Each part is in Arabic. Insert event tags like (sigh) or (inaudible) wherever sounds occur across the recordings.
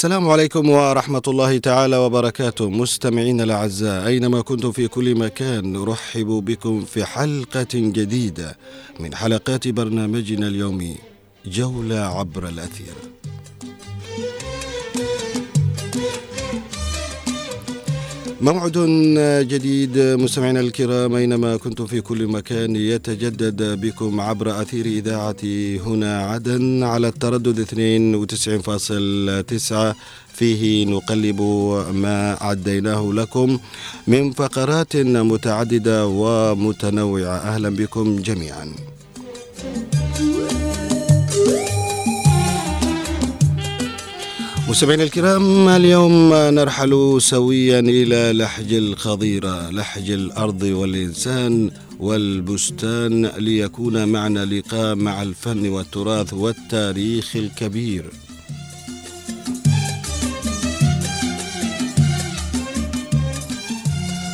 السلام عليكم ورحمة الله تعالى وبركاته. مستمعين الأعزاء أينما كنتم في كل مكان نرحب بكم في حلقة جديدة من حلقات برنامجنا اليومي جولة عبر الأثير. موعد جديد مستمعينا الكرام أينما كنتم في كل مكان يتجدد بكم عبر أثير إذاعة هنا عدن على التردد 92.9 فيه نقلب ما عديناه لكم من فقرات متعددة ومتنوعة أهلا بكم جميعا. مستمعينا الكرام اليوم نرحل سويا إلى لحج الخضيرة لحج الأرض والإنسان والبستان ليكون معنا لقاء مع الفن والتراث والتاريخ الكبير.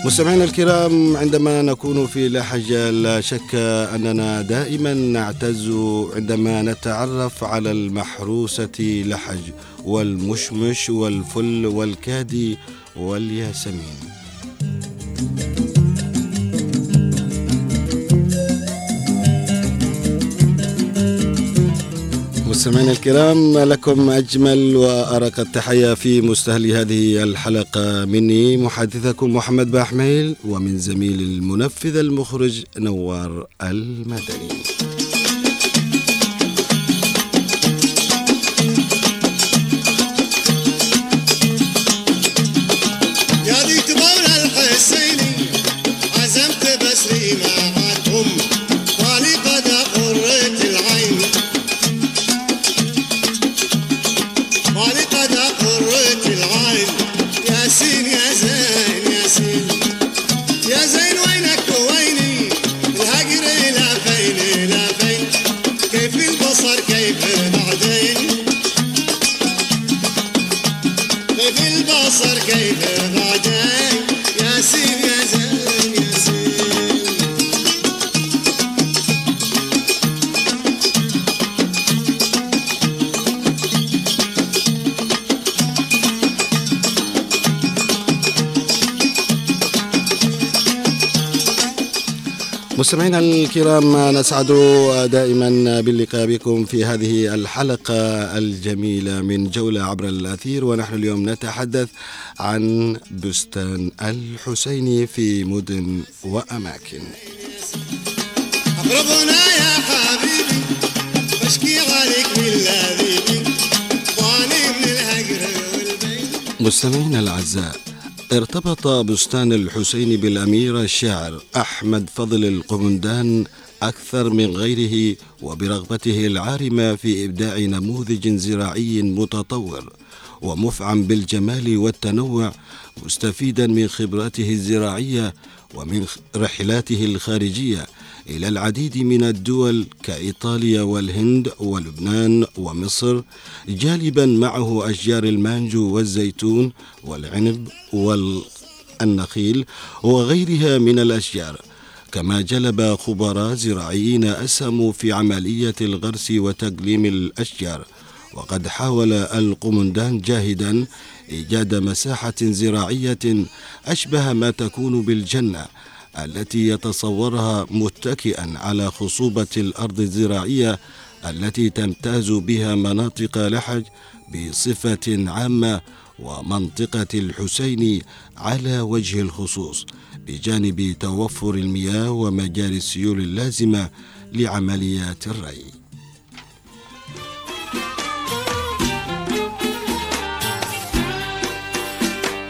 مستمعينا الكرام عندما نكون في لحج لا شك أننا دائما نعتز عندما نتعرف على المحروسة لحج. والمشمش والفل والكادي والياسمين. مستمعينا الكرام لكم أجمل وأرق التحية في مستهل هذه الحلقة مني محدثكم محمد باحميل ومن زميل المنفذ المخرج نوار المدني. مستمعينا الكرام نسعد دائما باللقاء بكم في هذه الحلقة الجميلة من جولة عبر الأثير. ونحن اليوم نتحدث عن بستان الحسيني في مدن وأماكن. أقربنا يا حبيبي بشكي عليك والبين مستمعينا الأعزاء ارتبط بستان الحسين بالأمير الشاعر أحمد فضل القمندان أكثر من غيره وبرغبته العارمة في إبداع نموذج زراعي متطور ومفعم بالجمال والتنوع مستفيدا من خبراته الزراعية ومن رحلاته الخارجية إلى العديد من الدول كإيطاليا والهند ولبنان ومصر جالبا معه أشجار المانجو والزيتون والعنب والنخيل وغيرها من الأشجار. كما جلب خبراء زراعيين أسهموا في عملية الغرس وتقليم الأشجار. وقد حاول القمندان جاهدا إيجاد مساحة زراعية أشبه ما تكون بالجنة التي يتصورها متكئا على خصوبة الأرض الزراعية التي تمتاز بها مناطق لحج بصفة عامة ومنطقة الحسين على وجه الخصوص بجانب توفر المياه ومجاري السيول اللازمة لعمليات الري.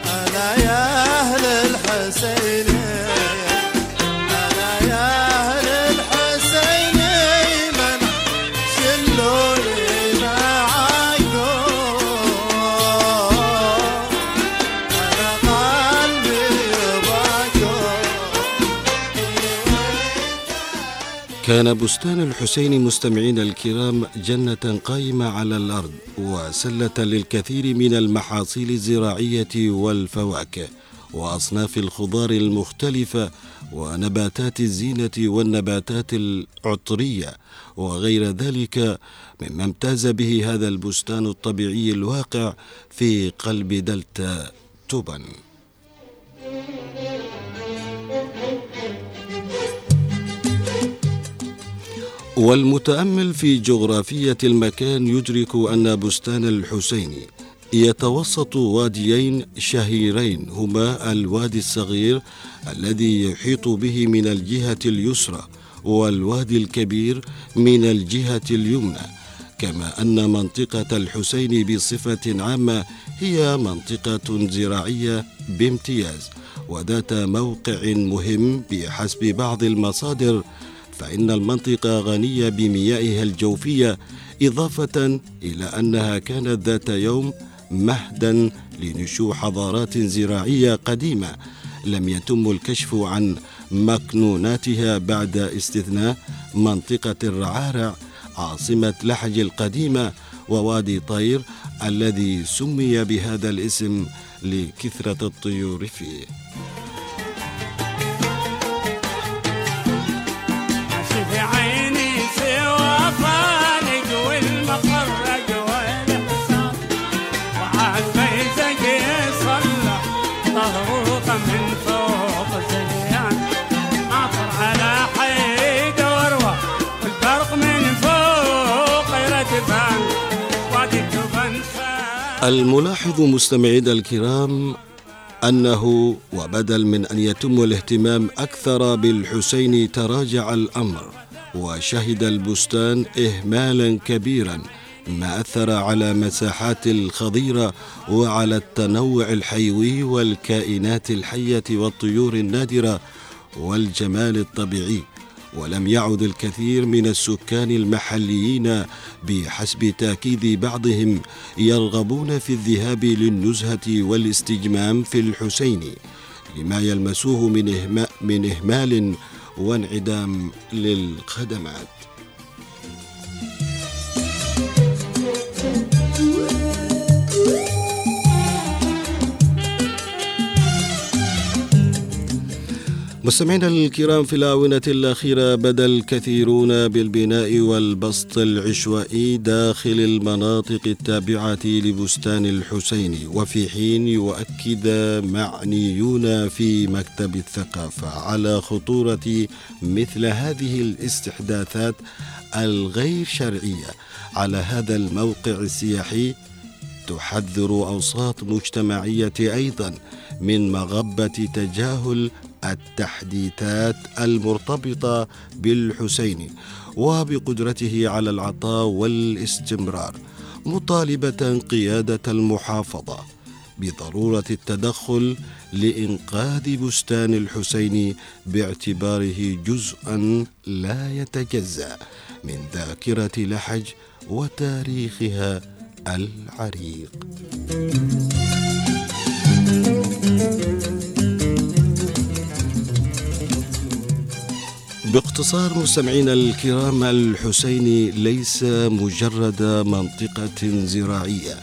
أنا يا أهل الحسين. كان بستان الحسين مستمعين الكرام جنة قائمة على الأرض وسلة للكثير من المحاصيل الزراعية والفواكه وأصناف الخضار المختلفة ونباتات الزينة والنباتات العطرية وغير ذلك مما امتاز به هذا البستان الطبيعي الواقع في قلب دلتا توبن والمتأمل في جغرافية المكان يدرك أن بستان الحسيني يتوسط واديين شهيرين هما الوادي الصغير الذي يحيط به من الجهة اليسرى والوادي الكبير من الجهة اليمنى كما أن منطقة الحسين بصفة عامة هي منطقة زراعية بامتياز وذات موقع مهم بحسب بعض المصادر فإن المنطقة غنية بميائها الجوفية إضافة إلى أنها كانت ذات يوم مهدا لنشوء حضارات زراعية قديمة لم يتم الكشف عن مكنوناتها بعد استثناء منطقة الرعارع عاصمة لحج القديمة ووادي طير الذي سمي بهذا الاسم لكثرة الطيور فيه. الملاحظ مستمعينا الكرام أنه وبدل من أن يتم الاهتمام أكثر بالحسين تراجع الأمر وشهد البستان اهمالا كبيرا ما أثر على مساحات الخضيرة وعلى التنوع الحيوي والكائنات الحية والطيور النادرة والجمال الطبيعي. ولم يعد الكثير من السكان المحليين بحسب تأكيد بعضهم يرغبون في الذهاب للنزهة والاستجمام في الحسين لما يلمسوه من, إهمال وانعدام للخدمات. مستمعينا الكرام في الآونة الأخيرة بدأ الكثيرون بالبناء والبسط العشوائي داخل المناطق التابعة لبستان الحسين وفي حين يؤكد معنيون في مكتب الثقافة على خطورة مثل هذه الاستحداثات الغير شرعية. على هذا الموقع السياحي تحذر أوساط مجتمعية أيضا من مغبة تجاهل التحديثات المرتبطة بالحسين وبقدرته على العطاء والاستمرار مطالبة قيادة المحافظة بضرورة التدخل لإنقاذ بستان الحسين باعتباره جزءا لا يتجزأ من ذاكرة لحج وتاريخها العريق. باختصار مستمعينا الكرام الحسيني ليس مجرد منطقة زراعية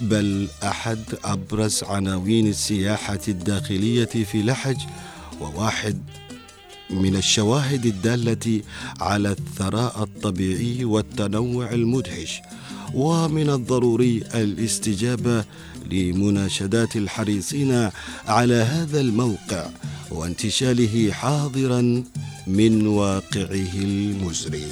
بل أحد أبرز عناوين السياحة الداخلية في لحج وواحد من الشواهد الدالة على الثراء الطبيعي والتنوع المدهش ومن الضروري الاستجابة لمناشدات الحريصين على هذا الموقع وانتشاله حاضرا من واقعه المزري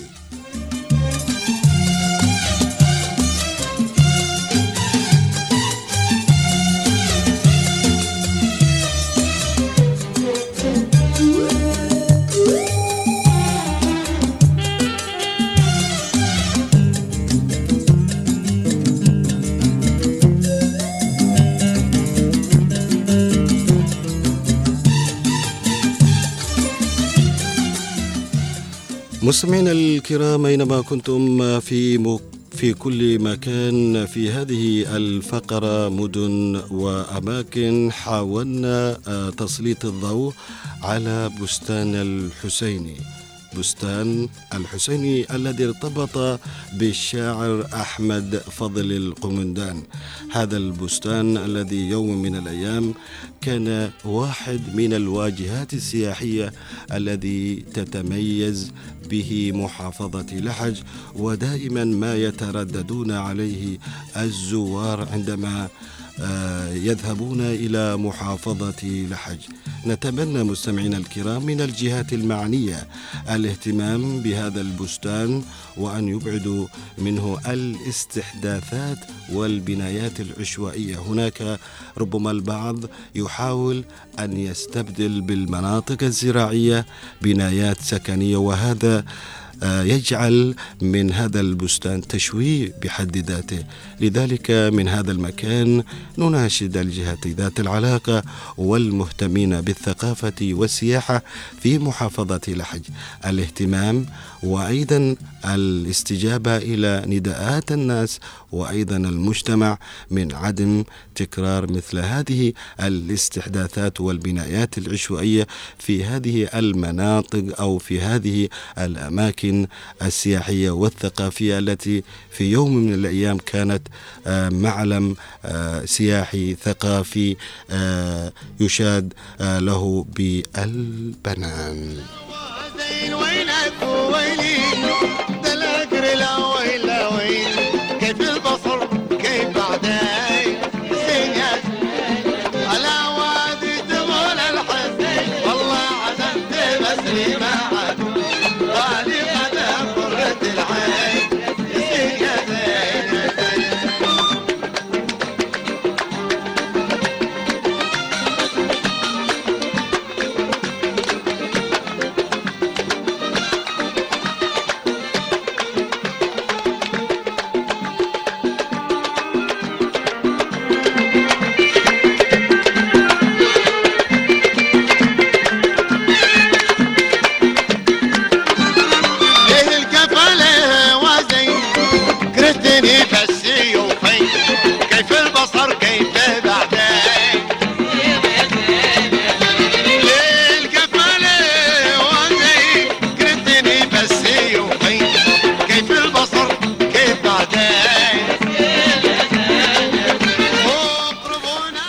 مستمعينا الكرام أينما كنتم في م... في كل مكان في هذه الفقرة مدن وأماكن حاولنا آه، تسليط الضوء على بستان الحسيني. بستان الحسيني الذي ارتبط بالشاعر أحمد فضل القمندان. هذا البستان الذي يوم من الأيام كان واحد من الواجهات السياحية الذي تتميز به محافظة لحج ودائما ما يترددون عليه الزوار عندما يذهبون إلى محافظة لحج. نتمنى مستمعينا الكرام من الجهات المعنية الاهتمام بهذا البستان وأن يبعدوا منه الاستحداثات والبنايات العشوائية. هناك ربما البعض يحاول أن يستبدل بالمناطق الزراعية بنايات سكنية وهذا آه، يجعل من هذا البستان تشويه بحد ذاته. لذلك من هذا المكان نناشد الجهات ذات العلاقة والمهتمين بالثقافة والسياحة في محافظة لحج الاهتمام وأيضا الاستجابة إلى نداءات الناس وأيضا المجتمع من عدم تكرار مثل هذه الاستحداثات والبنايات العشوائية في هذه المناطق أو في هذه الأماكن السياحية والثقافية التي في يوم من الأيام كانت آه، معلم آه، سياحي ثقافي آه، يشاد له بالبنان. زين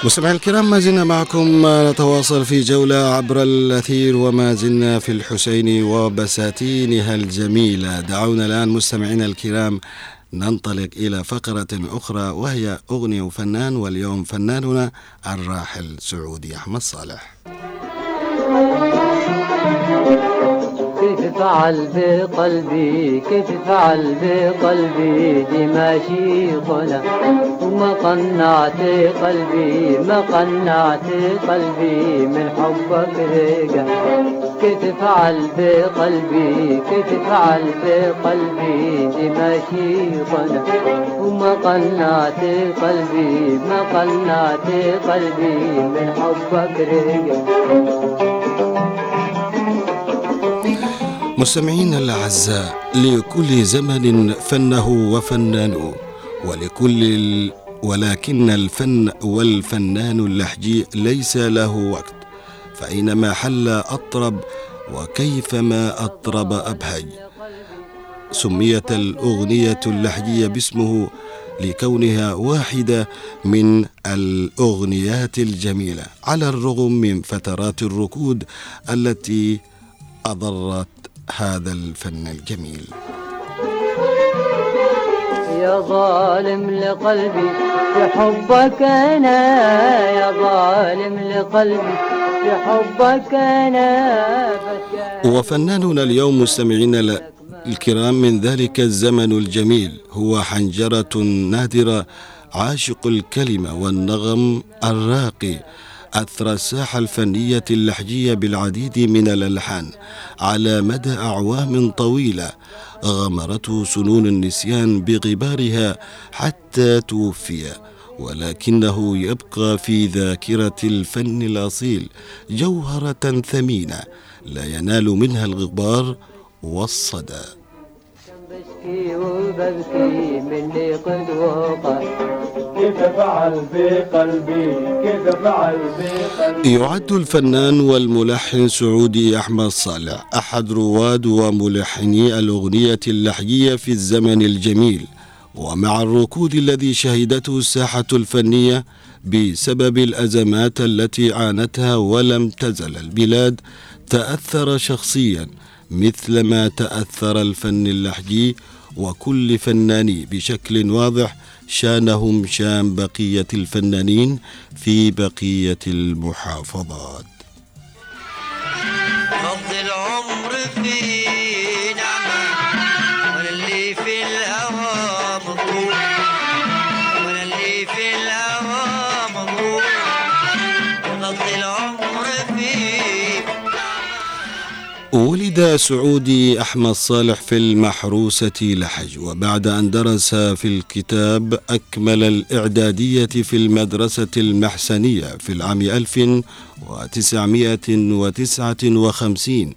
مستمعينا الكرام ما زلنا معكم نتواصل في جولة عبر الأثير وما زلنا في الحسين وبساتينها الجميلة دعونا الآن مستمعينا الكرام ننطلق إلى فقرة أخرى وهي أغنية وفنان واليوم فناننا الراحل سعودي أحمد صالح. كيف فعل بقلبي كيف فعل بقلبي؟ دي ماشي خلا وما قنعت قلبي ما قنعت قلبي من حبك رجع كيف فعل بقلبي كيف فعل بقلبي؟ دي ماشي خلا وما قنعت قلبي ما قنعت قلبي من حبك رجع مستمعينا الأعزاء لكل زمن فنه وفنانه ولكل ال... ولكن الفن والفنان اللحجي ليس له وقت. فأينما حل أطرب وكيفما أطرب أبهج. سميت الأغنية اللحجية باسمه لكونها واحدة من الأغنيات الجميلة على الرغم من فترات الركود التي أضرت هذا الفن الجميل. يا ظالم لقلبي في حبك أنا يا ظالم لقلبي في حبك أنا بكى وفناننا اليوم مستمعين ل- الكرام من ذلك الزمن الجميل هو حنجرة نادرة عاشق الكلمة والنغم الراقي. أثرى الساحة الفنية اللحجية بالعديد من الألحان على مدى أعوام طويلة غمرته سنون النسيان بغبارها حتى توفي ولكنه يبقى في ذاكرة الفن الأصيل جوهرة ثمينة لا ينال منها الغبار والصدى. بشكي قد يعد الفنان والملحن سعودي أحمد صالح أحد رواد وملحني الأغنية اللحجية في الزمن الجميل ومع الركود الذي شهدته الساحة الفنية بسبب الأزمات التي عانتها ولم تزل البلاد تأثر شخصيا مثلما تأثر الفن اللحجي وكل فنان بشكل واضح شانهم شان بقية الفنانين في بقية المحافظات. ولد سعودي أحمد صالح في المحروسة لحج وبعد أن درس في الكتاب أكمل الإعدادية في المدرسة المحسنية في العام 1959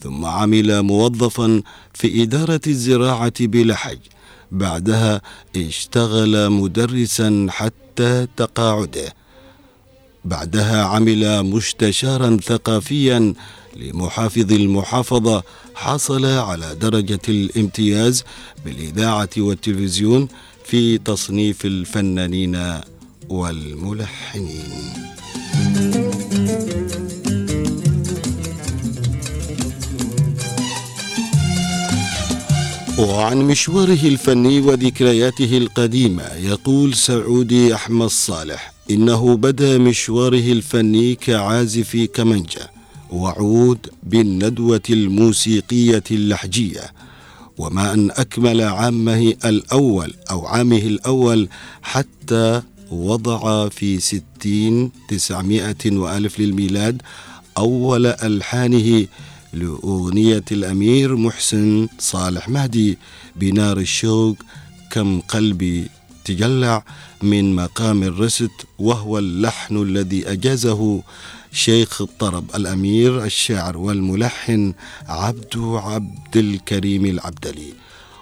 ثم عمل موظفا في إدارة الزراعة بلحج بعدها اشتغل مدرسا حتى تقاعده. بعدها عمل مستشارا ثقافيا لمحافظ المحافظة. حصل على درجة الامتياز بالإذاعة والتلفزيون في تصنيف الفنانين والملحنين. وعن مشواره الفني وذكرياته القديمة يقول سعودي أحمد صالح إنه بدا مشواره الفني كعازف كمنجة وعود بالندوة الموسيقية اللحجية وما أن أكمل عامه الأول أو عامه الأول حتى وضع في ستين تسعمائة وألف للميلاد أول ألحانه لأغنية الأمير محسن صالح مهدي بنار الشوق كم قلبي تجلع من مقام الرست وهو اللحن الذي أجازه شيخ الطرب الأمير الشاعر والملحن عبد عبد الكريم العبدلي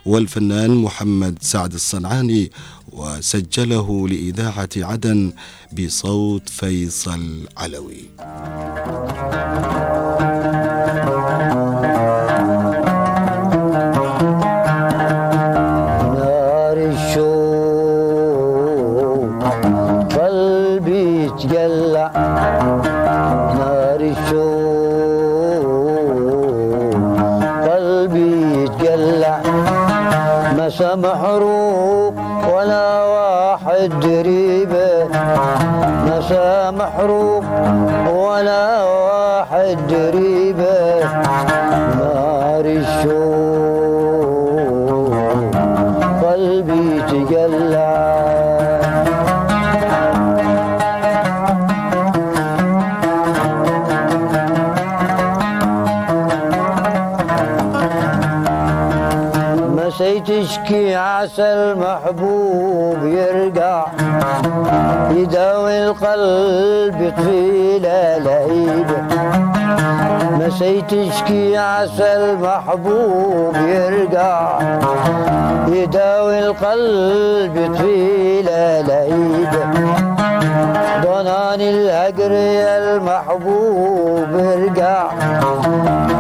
والفنان محمد سعد الصنعاني وسجله لإذاعة عدن بصوت فيصل علوي. محروق ولا واحد دريبه مسا محروق ولا مسي تشكي عسى المحبوب يرقع يداوي القلب له لهيبه ضنان الهجر يا المحبوب ارجع.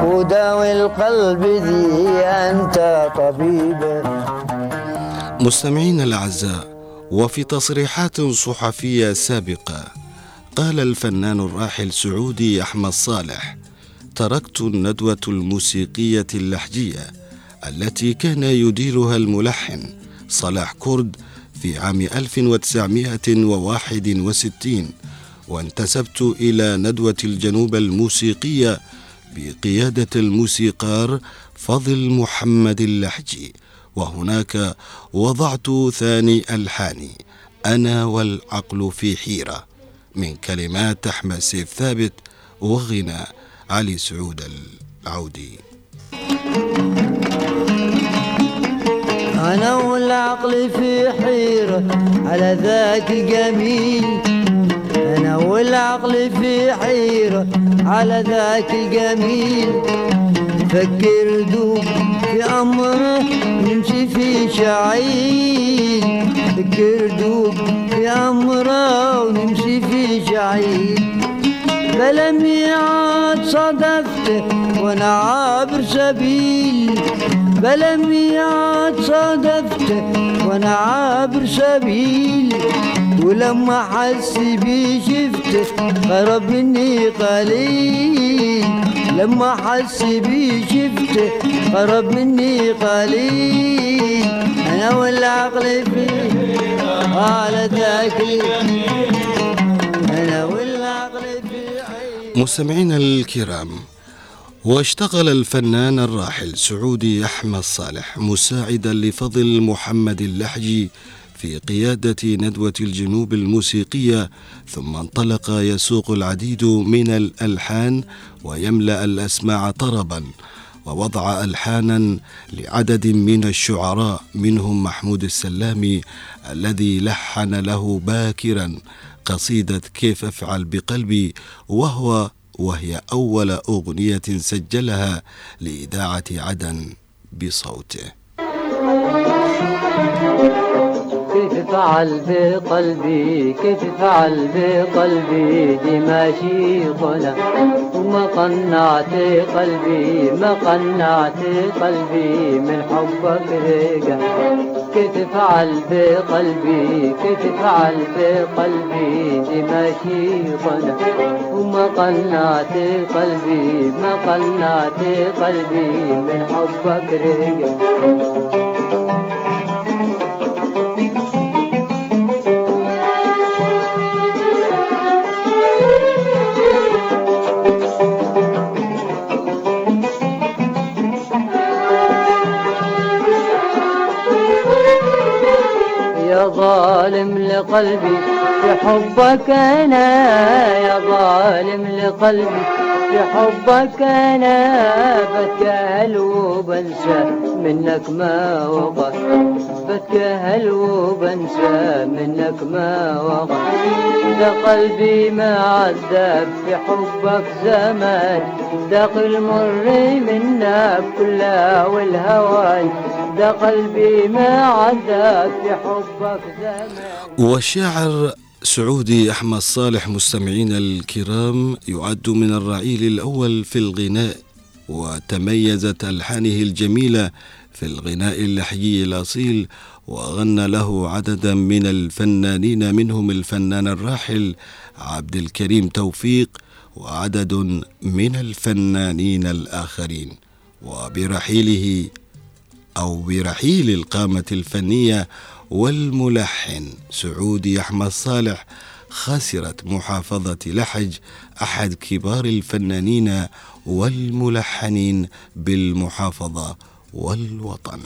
وداوي القلب ذي أنت طبيبه مستمعين الأعزاء وفي تصريحات صحفية سابقة قال الفنان الراحل سعودي أحمد صالح تركت الندوة الموسيقية اللحجية التي كان يديرها الملحن صلاح كرد في عام 1961 وانتسبت إلى ندوة الجنوب الموسيقية بقيادة الموسيقار فضل محمد اللحجي وهناك وضعت ثاني ألحاني أنا والعقل في حيرة من كلمات أحمد سيف ثابت وغنى. علي سعود العودي. أنا والعقل في حيرة على ذاك الجميل أنا والعقل في حيرة على ذاك الجميل فكر دوب في أمره نمشي في شعيل فكر دوب في أمره ونمشي في شعير. بلا ميعاد صادفته وأنا عابر سبيل. بلا ميعاد صادفته وأنا عابر سبيل. ولما حس بي شفته مني قليل. لما حس بي شفته قرب مني قليل. أنا والعقل فيه على ذاك مستمعينا الكرام واشتغل الفنان الراحل سعودي أحمد صالح مساعدا لفضل محمد اللحجي في قيادة ندوة الجنوب الموسيقية ثم انطلق يسوق العديد من الألحان ويملأ الأسماع طربا ووضع ألحانا لعدد من الشعراء منهم محمود السلامي الذي لحن له باكرا. قصيدة كيف أفعل بقلبي وهو وهي أول أغنية سجلها لإذاعة عدن بصوته. كيف فعل بقلبي؟ كيف فعل بقلبي؟ دي ماشي قنا وما قنعت قلبي ما قنعت قلبي من حبك رجع كيف فعل بقلبي؟ كيف فعل بقلبي؟ دي ماشي قنا وما قنعت قلبي؟ ما قنعت قلبي من حبك رجع لقلبي في حبك أنا يا ظالم لقلبي. في حبك أنا بتجاهل وبنسى منك ما وقع بتجاهل وبنسى منك ما وقع ده قلبي ما عذب في حبك زمان. داق المر منك كلها والهوان. ده قلبي ما عذب في حبك زمان. والشاعر سعودي أحمد صالح مستمعينا الكرام يعد من الرعيل الأول في الغناء وتميزت ألحانه الجميلة في الغناء اللحيي الأصيل وغنى له عددا من الفنانين منهم الفنان الراحل عبد الكريم توفيق وعدد من الفنانين الآخرين. وبرحيله أو برحيل القامة الفنية والملحن سعودي أحمد صالح خسرت محافظة لحج أحد كبار الفنانين والملحنين بالمحافظة والوطن.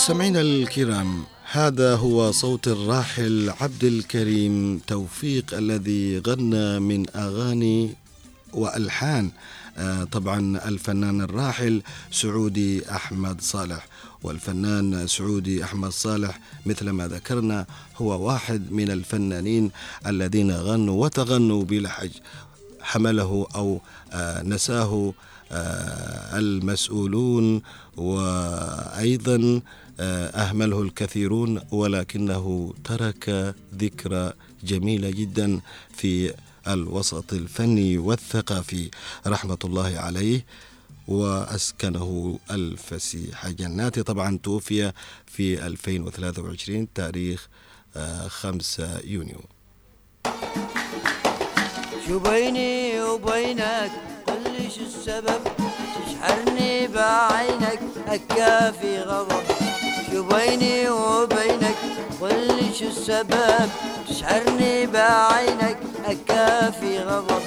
مستمعينا الكرام هذا هو صوت الراحل عبد الكريم توفيق الذي غنى من أغاني وألحان. آه، طبعا الفنان الراحل سعودي أحمد صالح. والفنان سعودي أحمد صالح مثل ما ذكرنا هو واحد من الفنانين الذين غنوا وتغنوا بلحج حمله أو آه، نساه آه، المسؤولون. وأيضا آه، أهمله الكثيرون ولكنه ترك ذكرى جميلة جدا في الوسط الفني والثقافي. رحمة الله عليه وأسكنه الفسيح. جنات طبعا توفي في 2023 تاريخ آه، 5 يونيو. شو بيني وبينك؟ قل لي شو السبب تشحرني بعينك أكافي غضب. شو بيني وبينك؟ قل لي شو السبب؟ تشحرني بعينك أكافي غضب.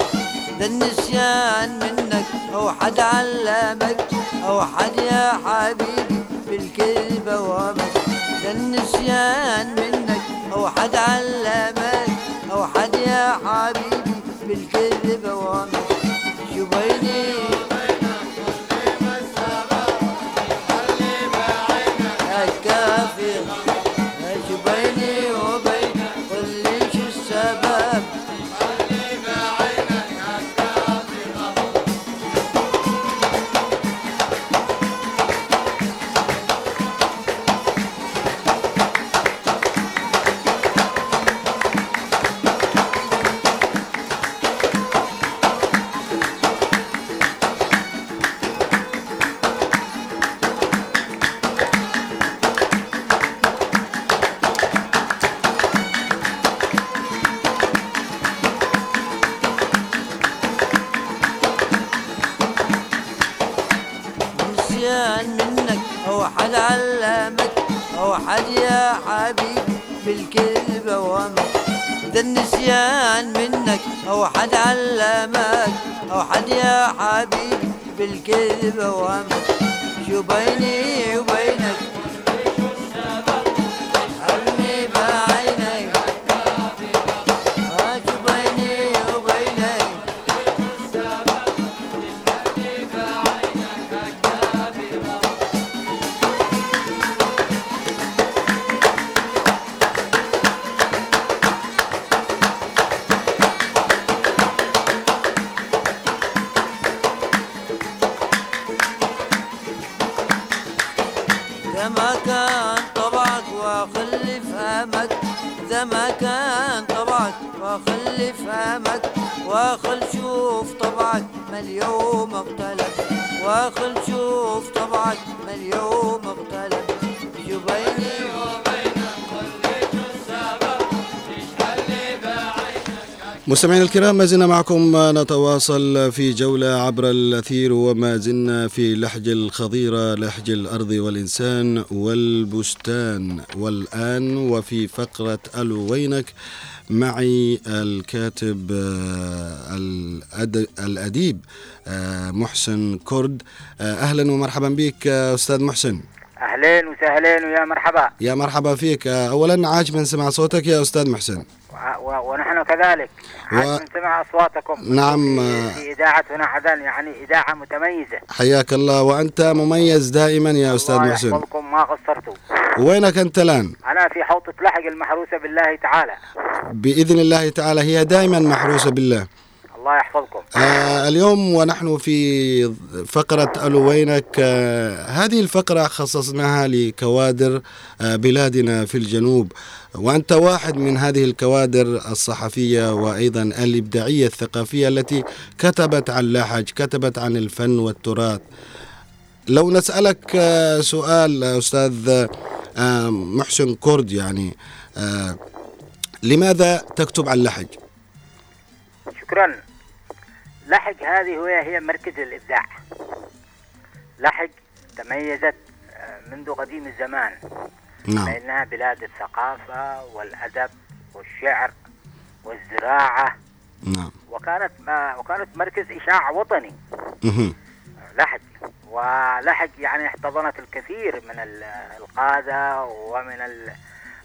ده النسيان منك أو حد علمك أو حد يا حبيبي بالكذب وامك ده النسيان منك أو حد علمك أو حد يا حبيبي بالكذب وامك ده النسيان منك أو حد علمك أو حد يا حبيبي بالكذب اوامك شو بيني وبينك؟ مستمعينا الكرام ما زلنا معكم نتواصل في جولة عبر الأثير وما زلنا في لحج الخضيرة لحج الأرض والإنسان والبستان. والآن وفي فقرة ألو وينك معي الكاتب آه، الأد- الأديب آه، محسن كرد. آه، أهلا ومرحبا بك أستاذ محسن. أهلين وسهلين ويا مرحبا. يا مرحبا فيك. أولا عاج من سمع صوتك يا أستاذ محسن. و- كذلك. و- عاد نسمع أصواتكم. نعم، في, إذاعة هنا يعني إذاعة متميزة. حياك الله. وأنت مميز دائما يا أستاذ الله محسن. يحفظكم ما قصرتوا. وينك أنت الآن؟ أنا في حوطه لحق المحروسة بالله تعالى. بإذن الله تعالى. هي دائما محروسة بالله. الله يحفظكم. آه اليوم ونحن في فقرة ألو وينك آه هذه الفقرة خصصناها لكوادر آه بلادنا في الجنوب. وأنت واحد من هذه الكوادر الصحفية وأيضا الإبداعية الثقافية التي كتبت عن لحج كتبت عن الفن والتراث. لو نسألك آه سؤال أستاذ آه محسن كرد يعني آه لماذا تكتب عن لحج؟ شكرا. لحق هذه هي هي مركز الإبداع. لحق تميزت آه، منذ قديم الزمان. نعم. لانها بلاد الثقافة والأدب والشعر والزراعة. نعم. وكانت ما وكانت مركز إشاع وطني. مهم. لحج ولحج يعني احتضنت الكثير من ال- القادة ومن ال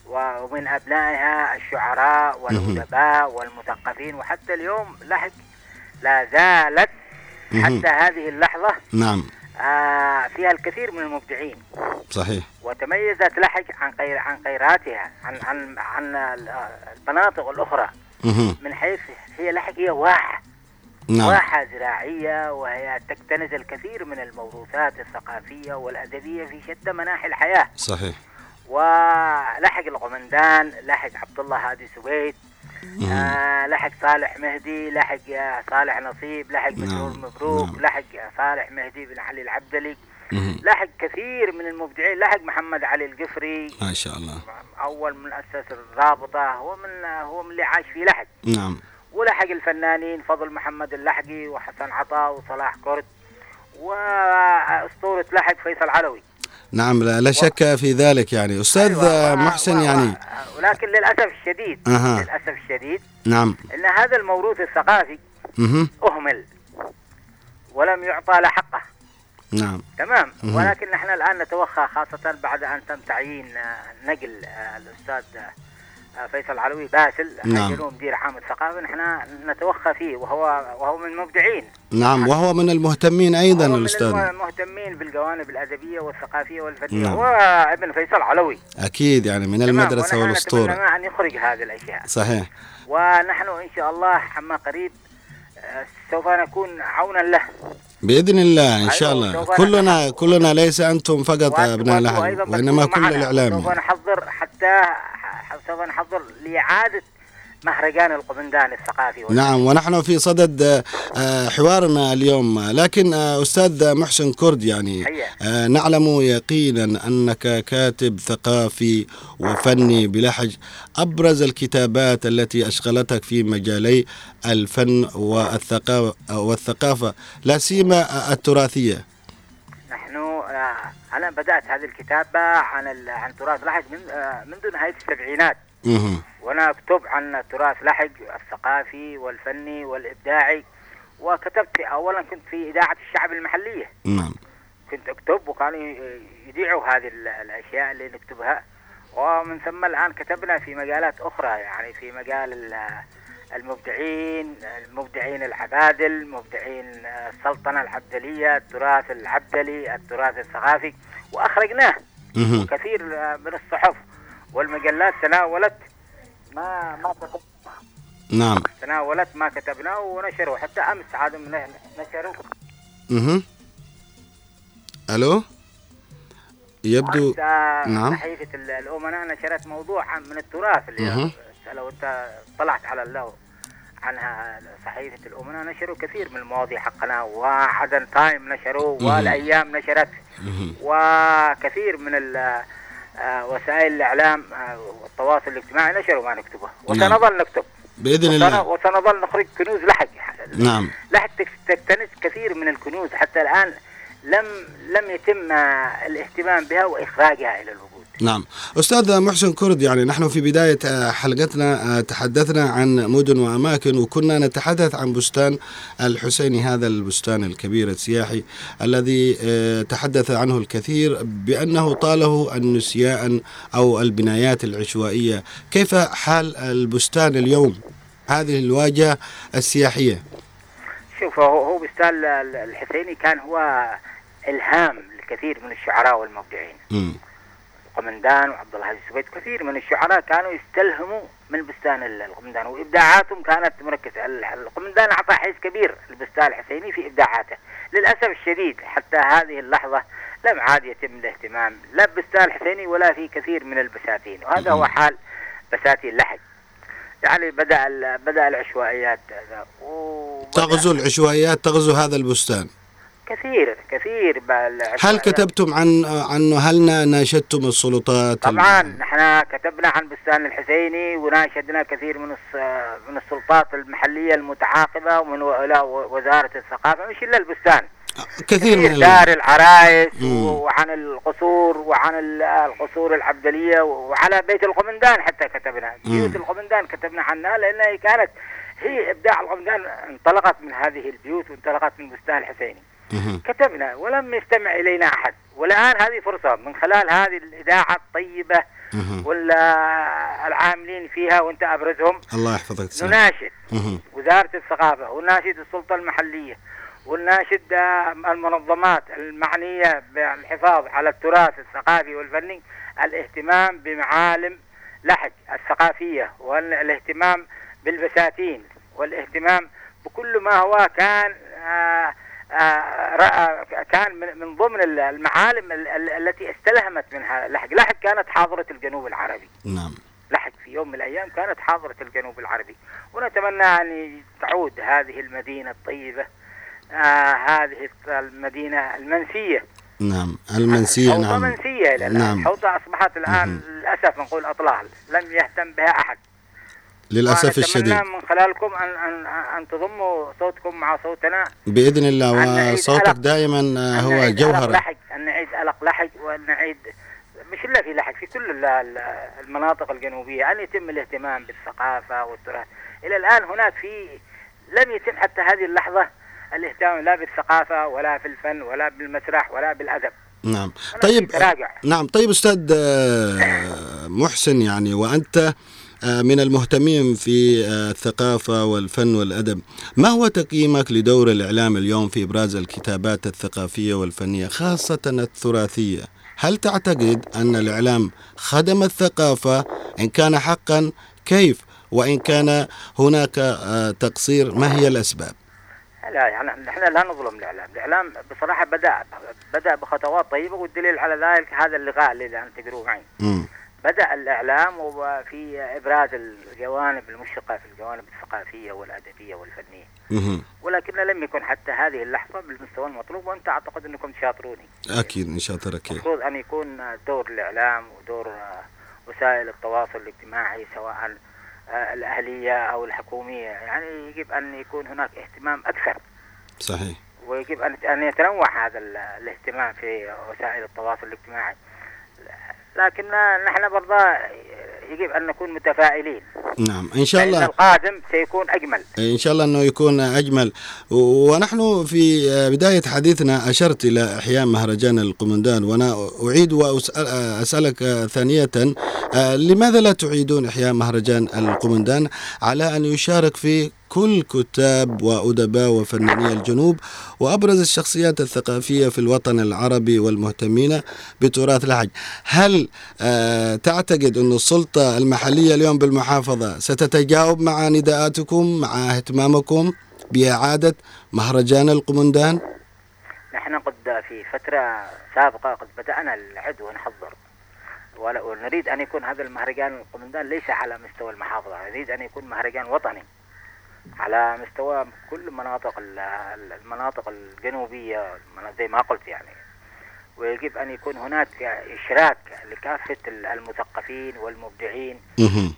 ومن أبنائها الشعراء والأدباء والمثقفين. وحتى اليوم لحج لا زالت. حتى هذه اللحظة نعم. آه، فيها الكثير من المبدعين. صحيح. وتميزت لحج عن غير عن غيراتها عن عن عن ال- المناطق الأخرى. من حيث هي لحج هي واحة. نعم. واحة زراعية وهي تكتنز الكثير من الموروثات الثقافية والأدبية في شتى مناحي الحياة. صحيح. ولحق القمندان لحق عبد الله هادي سويد. آه لحق صالح مهدي لحق صالح نصيب لحق نعم، مسرور مبروك نعم. لحق صالح مهدي بن علي العبدلي. لحق كثير من المبدعين لحق محمد علي القفري. ما شاء الله. أول من أسس الرابطة هو من هو من اللي عاش في لحق. نعم. ولحق الفنانين فضل محمد اللحقي وحسن عطا وصلاح كرد وأسطورة لحق فيصل علوي. نعم لا, لا شك في ذلك يعني أستاذ أيوة، محسن و- يعني ولكن للأسف الشديد أها. للأسف الشديد نعم أن هذا الموروث الثقافي مهم. أهمل ولم يعطى له حقه نعم تمام مهم. ولكن نحن الآن نتوخى خاصة بعد أن تم تعيين نقل الأستاذ فيصل علوي باسل نعم. حيجلوه مدير عام الثقافة نحن نتوخى فيه وهو وهو من المبدعين. نعم وهو من المهتمين أيضا هو من الأستاذ. المهتمين بالجوانب الأدبية والثقافية والفنية. نعم. هو ابن فيصل علوي. أكيد يعني من ونحن والأسطورة. نتمنى أن يخرج هذه الأشياء. صحيح. ونحن إن شاء الله عما قريب آه، سوف نكون عونا له. بإذن الله إن أيوة، شاء الله كلنا كلنا ليس أنتم فقط أيضاً وإنما تكونوا كل معنا. الإعلام سوف. نحضر حتى سوف نحضر لإعادة مهرجان القمندان الثقافي. نعم ونحن في صدد آه، آه، حوارنا اليوم. لكن آه، أستاذ محسن كرد يعني نعلم يقينا أنك كاتب ثقافي وفني بلحج أبرز الكتابات التي أشغلتك في مجالي الفن والثقافة والثقافة لا سيما التراثية. نحن أنا بدأت هذه الكتابة عن عن تراث لحج من منذ نهاية السبعينات. وأنا اكتب عن تراث لحج الثقافي والفني والإبداعي وكتبت اولا كنت في إذاعة الشعب المحلية. نعم. كنت أكتب وكانوا يذيعوا هذه ال- الأشياء اللي نكتبها. ومن ثم الآن كتبنا في مجالات أخرى يعني في مجال ال- المبدعين المبدعين العبادل مبدعين السلطنة العبدلية التراث العبدلي التراث الثقافي وأخرجناه. كثير من الصحف والمجلات تناولت ما ما نعم تناولت ما كتبناه ونشروا حتى أمس عاد نشروا مهم. ألو يبدو نعم. صحيفة ال- الأمناء نشرت موضوع من التراث اللي. لو أنت طلعت على اللو عنها صحيفة الأمناء نشروا كثير من المواضيع حقنا وعدن تايم نشروا. والأيام نشرت. وكثير من ال- وسائل الإعلام آه، والتواصل الاجتماعي نشروا ما نكتبه. نعم. وسنظل نكتب. بإذن الله. وسنظل نخرج كنوز لحج نعم. لحج تك- تكتنز كثير من الكنوز. حتى الآن لم لم يتم آه، الاهتمام بها وإخراجها إلى الوجود نعم. أستاذ محسن كرد يعني نحن في بداية آه، حلقتنا آه، تحدثنا عن مدن وأماكن وكنا نتحدث عن بستان الحسيني هذا البستان الكبير السياحي الذي آه، تحدث عنه الكثير بأنه طاله النسيان أو البنايات العشوائية. كيف حال البستان اليوم؟ هذه الواجهة السياحية. شوف هو بستان ال- ال- الحسيني كان هو إلهام لكثير من الشعراء والمبدعين. مم. قمندان وعبد العزيز السويد كثير من الشعراء كانوا يستلهموا من بستان ال- القمندان وإبداعاتهم كانت مركزة. ال- القمندان اعطى حيز كبير للبستان الحسيني في إبداعاته. للأسف الشديد حتى هذه اللحظة لم عاد يتم الاهتمام لا ببستان الحسيني ولا في كثير من البساتين وهذا هو حال بساتين لحج يعني بدأ بدأ العشوائيات تغزو العشوائيات تغزو هذا البستان. كثير كثير هل. كتبتم عن عنه هل ناشدتم السلطات طبعا نحن كتبنا عن بستان الحسيني وناشدنا كثير من من السلطات المحلية المتعاقبة ومن وزارة الثقافة مش إلا البستان كثير من كثير ال- دار العرايس. وعن القصور وعن ال- القصور العبدليه وعلى بيت القمندان حتى كتبنا. بيوت القمندان كتبنا عنها لأنها كانت هي إبداع القمندان انطلقت من هذه البيوت وانطلقت من بستان الحسيني. كتبنا ولم يستمع إلينا أحد والآن هذه فرصة من خلال هذه الإذاعة الطيبة مهم. والعاملين فيها وأنت أبرزهم الله يحفظك. نناشد مهم. وزارة الثقافة ونناشد السلطة المحلية ونناشد آه، المنظمات المعنية بالحفاظ على التراث الثقافي والفني الاهتمام بمعالم لحج الثقافية والاهتمام بالبساتين والاهتمام بكل ما هو كان آه، رأى- كان من- من ضمن ال- المعالم ال- ال- التي استلهمت منها لحج لحج كانت حاضرة الجنوب العربي. نعم. لحق في يوم من الأيام كانت حاضرة الجنوب العربي. ونتمنى أن تعود هذه المدينة الطيبة آه هذه المدينة المنسية. نعم. المنسية نعم. منسية نعم. حوضة أصبحت الآن. للأسف نقول أطلال. لم يهتم بها أحد. للأسف الشديد. من خلالكم أن, أن, أن تضموا صوتكم مع صوتنا. بإذن الله وصوتك. دائما أن هو جوهر لحج أن نعيد ألق لحج وأن نعيد مش إلا في لحج في كل ال- ال- المناطق الجنوبية أن يتم الاهتمام بالثقافة والتراث. إلى الآن هناك في لم يتم حتى هذه اللحظة الاهتمام لا بالثقافة ولا في الفن ولا بالمسرح ولا بالأدب. نعم. طيب نعم. طيب أستاذ آه، محسن يعني وأنت آه، من المهتمين في آه، الثقافة والفن والأدب. ما هو تقييمك لدور الإعلام اليوم في إبراز الكتابات الثقافية والفنية خاصة التراثية هل تعتقد أن الإعلام خدم الثقافة؟ إن كان حقا كيف؟ وإن كان هناك آه، تقصير ما هي الأسباب؟ لا يعني نحن لا نظلم الإعلام. الإعلام بصراحة بدأ بدأ بخطوات طيبة والدليل على ذلك هذا اللقاء اللي الآن تقروه معي. بدأ الإعلام وفي إبراز الجوانب المشرقة في الجوانب الثقافية والأدبية والفنية. ولكن لم يكن حتى هذه اللحظة بالمستوى المطلوب وأنت أعتقد أنكم تشاطروني. أكيد إن شاطرك المفروض أن يكون دور الإعلام ودور وسائل التواصل الاجتماعي سواء الأهلية أو الحكومية. يعني يجب أن يكون هناك اهتمام أكثر. صحيح. ويجب ان أن يتنوع هذا ال- الاهتمام في وسائل التواصل الاجتماعي. لكن نحن برضه يجب أن نكون متفائلين. نعم إن شاء الله. القادم سيكون أجمل. إن شاء الله أنه يكون أجمل. و- ونحن في بداية حديثنا أشرت إلى إحياء مهرجان القمندان وأنا أعيد وأسألك ثانية. آه، لماذا لا تعيدون إحياء مهرجان القمندان؟ على أن يشارك فيه كل كتاب وأدباء وفناني الجنوب وأبرز الشخصيات الثقافية في الوطن العربي والمهتمين بتراث لحج هل آه، تعتقد أن السلطة المحلية اليوم بالمحافظة ستتجاوب مع نداءاتكم مع اهتمامكم بإعادة مهرجان القمندان؟ نحن قد في فترة سابقة قد بدأنا العد ونحضر ونريد أن يكون هذا المهرجان القمندان ليس على مستوى المحافظة نريد أن يكون مهرجان وطني. على مستوى كل مناطق ال- ال- المناطق الجنوبية زي ما قلت يعني. ويجب أن يكون هناك إشراك لكافة ال- المثقفين والمبدعين.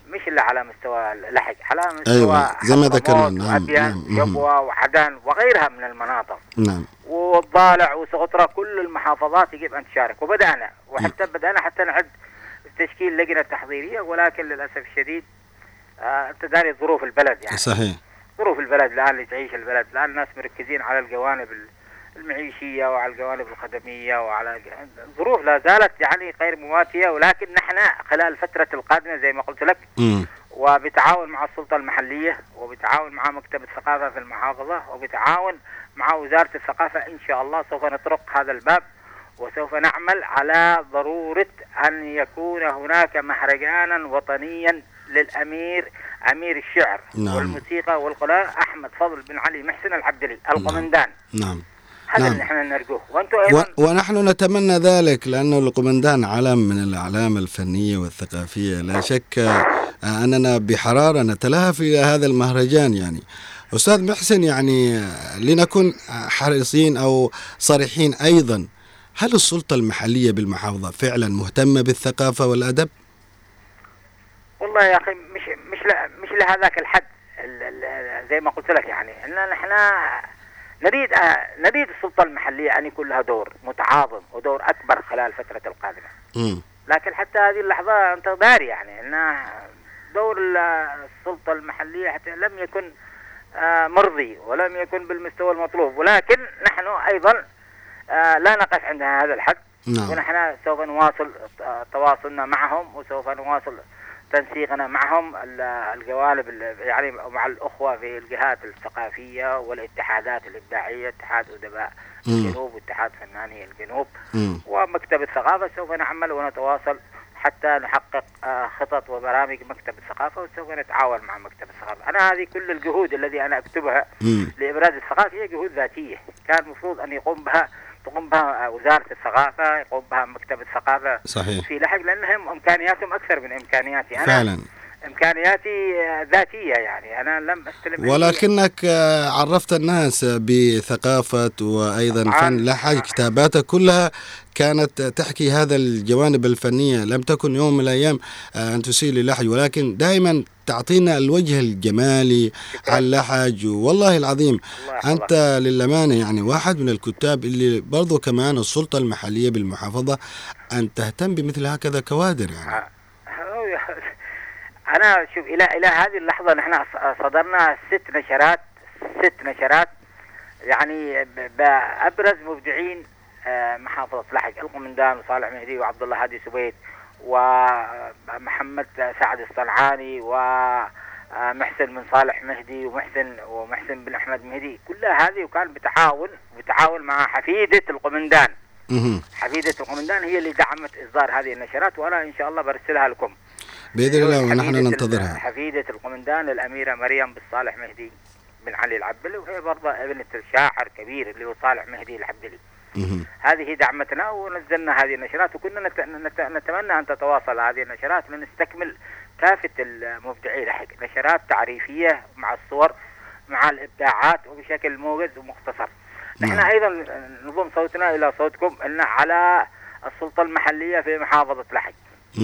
مش إلا على مستوى اللحج على مستوى أيوة، زي ما ذكرنا، نعم، وأبيان نعم،. جبوة وعدن وغيرها من المناطق. نعم. والضالع وسقطرى كل المحافظات يجب أن تشارك. وبدأنا وحتى بدأنا حتى نعد تشكيل لجنة تحضيرية ولكن للأسف الشديد آه، انت داري ظروف البلد يعني. صحيح. ظروف البلد الآن اللي تعيش البلد الآن الناس مركزين على الجوانب ال- المعيشية وعلى الجوانب الخدمية وعلى الظروف لا زالت يعني غير مواتية ولكن نحن خلال الفترة القادمة زي ما قلت لك مم. وبتعاون مع السلطة المحلية وبتعاون مع مكتب الثقافة في المحافظة وبتعاون مع وزارة الثقافة إن شاء الله سوف نطرق هذا الباب وسوف نعمل على ضرورة أن يكون هناك مهرجانا وطنيا للأمير أمير الشعر نعم. والموسيقى والغناء أحمد فضل بن علي محسن العبدلي القمندان نعم هذا نعم. اللي نحن نرجوه وأنتم و... أيضا ونحن نتمنى ذلك لأنه القمندان علم من الأعلام الفنية والثقافية لا شك آه، أننا بحرارة نتلهف إلى هذا المهرجان يعني أستاذ محسن يعني آه، لنكن حريصين أو صريحين أيضا هل السلطة المحلية بالمحافظة فعلا مهتمة بالثقافة والأدب؟ والله يا أخي مش مش مش لهذاك الحد ال- ال- زي ما قلت لك يعني. إن نحن نريد نريد السلطة المحلية أن يكون لها دور متعاظم ودور أكبر خلال الفترة القادمة. لكن حتى هذه اللحظة أنت داري يعني إن دور ال- السلطة المحلية حتى لم يكن آه، مرضي ولم يكن بالمستوى المطلوب. ولكن نحن أيضا آه، لا نقف عند هذا الحد. نعم. ونحن سوف نواصل آه، تواصلنا معهم وسوف نواصل تنسيقنا معهم ال- الجوانب ال- يعني مع الأخوة في الجهات الثقافية والاتحادات الإبداعية اتحاد أدباء مم. الجنوب واتحاد فناني الجنوب مم. ومكتب الثقافة سوف نعمل ونتواصل حتى نحقق آه، خطط وبرامج مكتب الثقافة وسوف نتعاون مع مكتب الثقافة أنا هذه كل الجهود التي أنا أكتبها مم. لإبراز الثقافة هي جهود ذاتية كان المفروض أن يقوم بها تقوم بها وزارة الثقافة يقوم بها مكتب الثقافة. صحيح. في لحق لأنهم إمكانياتهم أكثر من إمكانياتي. أنا فعلا. إمكانياتي آه، ذاتية يعني. أنا لم أستلم أي- ولكنك آه، عرفت الناس بثقافة وأيضا طبعاً. فن لحج كتاباتك كلها كانت تحكي هذا الجوانب الفنية لم تكن يوم من الأيام آه، أن تسيء للحج ولكن دائما تعطينا الوجه الجمالي. على اللحج والله العظيم الله. أنت للأمانة يعني واحد من الكتاب اللي برضو كمان السلطة المحلية بالمحافظة أن تهتم بمثل هكذا كوادر يعني (laughs) أنا شوف إلى إلى هذه اللحظة نحن صدرنا ست نشرات ست نشرات يعني بأبرز مبدعين آه، محافظة لحج القمندان وصالح مهدي وعبد الله هادي سويد ومحمد سعد الصنعاني ومحسن من صالح مهدي ومحسن ومحسن بن أحمد مهدي كلها هذه وكان بتعاون بتعاون مع حفيدة القمندان. حفيدة القمندان هي اللي دعمت إصدار هذه النشرات وأنا إن شاء الله برسلها لكم بإذن الله ونحن ننتظرها حفيدة القمندان الأميرة مريم بن صالح مهدي بن علي العبدلي وهي برضه ابنة الشاعر كبير اللي هو صالح مهدي العبدلي. هذه دعمتنا ونزلنا هذه النشرات وكنا نت... نت... نتمنى أن تتواصل هذه النشرات لنستكمل كافة المبدعين. نشرات تعريفية مع الصور مع الإبداعات وبشكل موجز ومختصر. نحن نعم. أيضا نضم صوتنا إلى صوتكم أن على السلطة المحلية في محافظة لحج.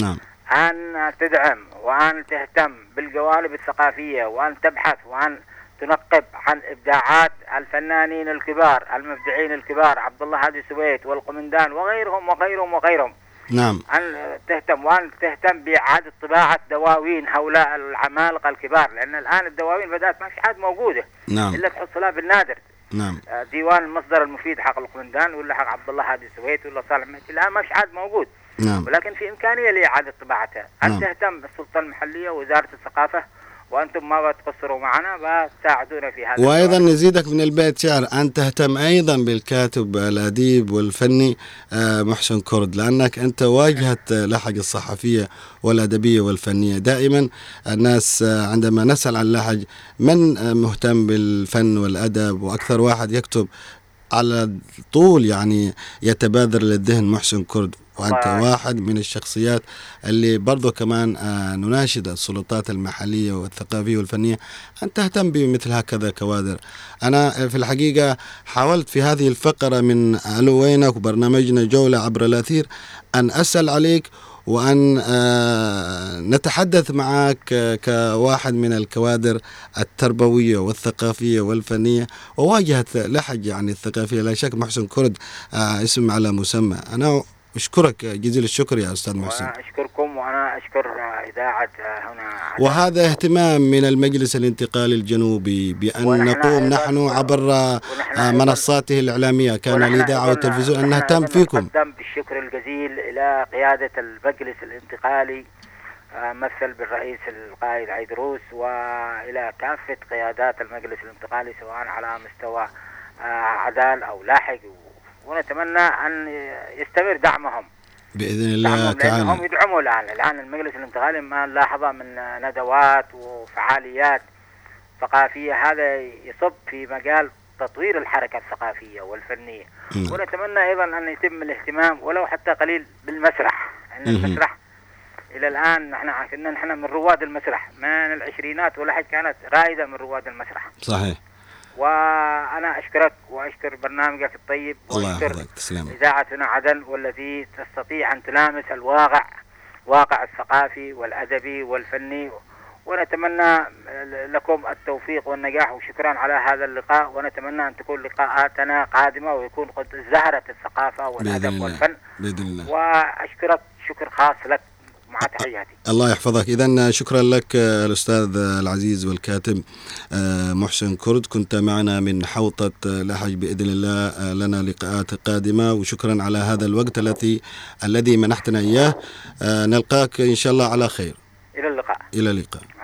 نعم. أن تدعم وأن تهتم بالجوانب الثقافية وأن تبحث وأن تنقب عن إبداعات الفنانين الكبار المبدعين الكبار عبد الله هادي سويت والقمندان وغيرهم وغيرهم وغيرهم. نعم. أن تهتم وأن تهتم بإعادة طباعة دواوين هؤلاء العمالقة الكبار لأن الآن الدواوين بدأت ما في حد موجودة. نعم. إلا تحصلها لها بالنادر. نعم. آه، ديوان المصدر المفيد حق القمندان ولا حق عبد الله هادي سويت ولا صالح مهدي. الآن ما في حد موجود. نعم. ولكن في إمكانية لإعادة طباعتها أن نعم. تهتم السلطة المحلية ووزارة الثقافة وأنتم ما بتقصروا معنا بتساعدونا في هذا وأيضا الجوانب. نزيدك من البيت شعر. ان تهتم أيضا بالكاتب الأديب والفني آه، محسن كرد لأنك أنت واجهه آه، لحق الصحفية والأدبية والفنية. دائما الناس آه، عندما نسأل عن لحج من آه، مهتم بالفن والأدب؟ وأكثر واحد يكتب على طول يعني يتبادر للذهن محسن كرد. وأنت الله. واحد من الشخصيات اللي برضو كمان آه، نناشد السلطات المحلية والثقافية والفنية أن تهتم بمثل هكذا كوادر. أنا في الحقيقة حاولت في هذه الفقرة من ألو وينك وبرنامجنا جولة عبر الأثير أن أسأل عليك وأن آه، نتحدث معك آه، كواحد من الكوادر التربوية والثقافية والفنية وواجهت لحج يعني الثقافية لا شك محسن كرد آه، اسم على مسمى أنا أشكرك جزيل الشكر يا أستاذ محسن. أشكركم وأنا أشكر إذاعة هنا وهذا اهتمام من المجلس الانتقالي الجنوبي بأن نقوم نحن عبر منصاته الإعلامية. كان الإذاعة والتلفزيون أن نهتم فيكم. نقدم بالشكر الجزيل إلى قيادة المجلس الانتقالي آه، مثل بالرئيس القائد عيدروس وإلى كافة قيادات المجلس الانتقالي سواء على مستوى آه، عدال أو لاحق ونتمنى أن يستمر دعمهم. بإذن الله تعالى. يدعموا الآن. الآن المجلس الانتقالي ما نلاحظ من ندوات وفعاليات ثقافية. هذا يصب في مجال تطوير الحركة الثقافية والفنية. نعم. ونتمنى أيضا أن يتم الاهتمام ولو حتى قليل بالمسرح. مهم. المسرح إلى الآن نحن كنا نحن من رواد المسرح. من العشرينات ولاحق كانت رائدة من رواد المسرح. صحيح. وأنا أشكرك وأشكر برنامجك الطيب تسلم إذاعتنا عدن والتي تستطيع أن تلامس الواقع واقع الثقافي والأدبي والفني ونتمنى لكم التوفيق والنجاح وشكرا على هذا اللقاء ونتمنى أن تكون لقاءاتنا قادمة ويكون قد زهرت والأدب الله. والفن. بإذن الله. وأشكرك شكر خاص لك. مع تحياتي الله يحفظك. إذا شكرا لك الأستاذ العزيز والكاتب آه، محسن كرد. كنت معنا من حوطة آه، لحج بإذن الله آه، لنا لقاءات قادمة. وشكرا على هذا الوقت الذي الذي منحتنا إياه. نلقاك إن شاء الله على خير. إلى اللقاء. إلى اللقاء.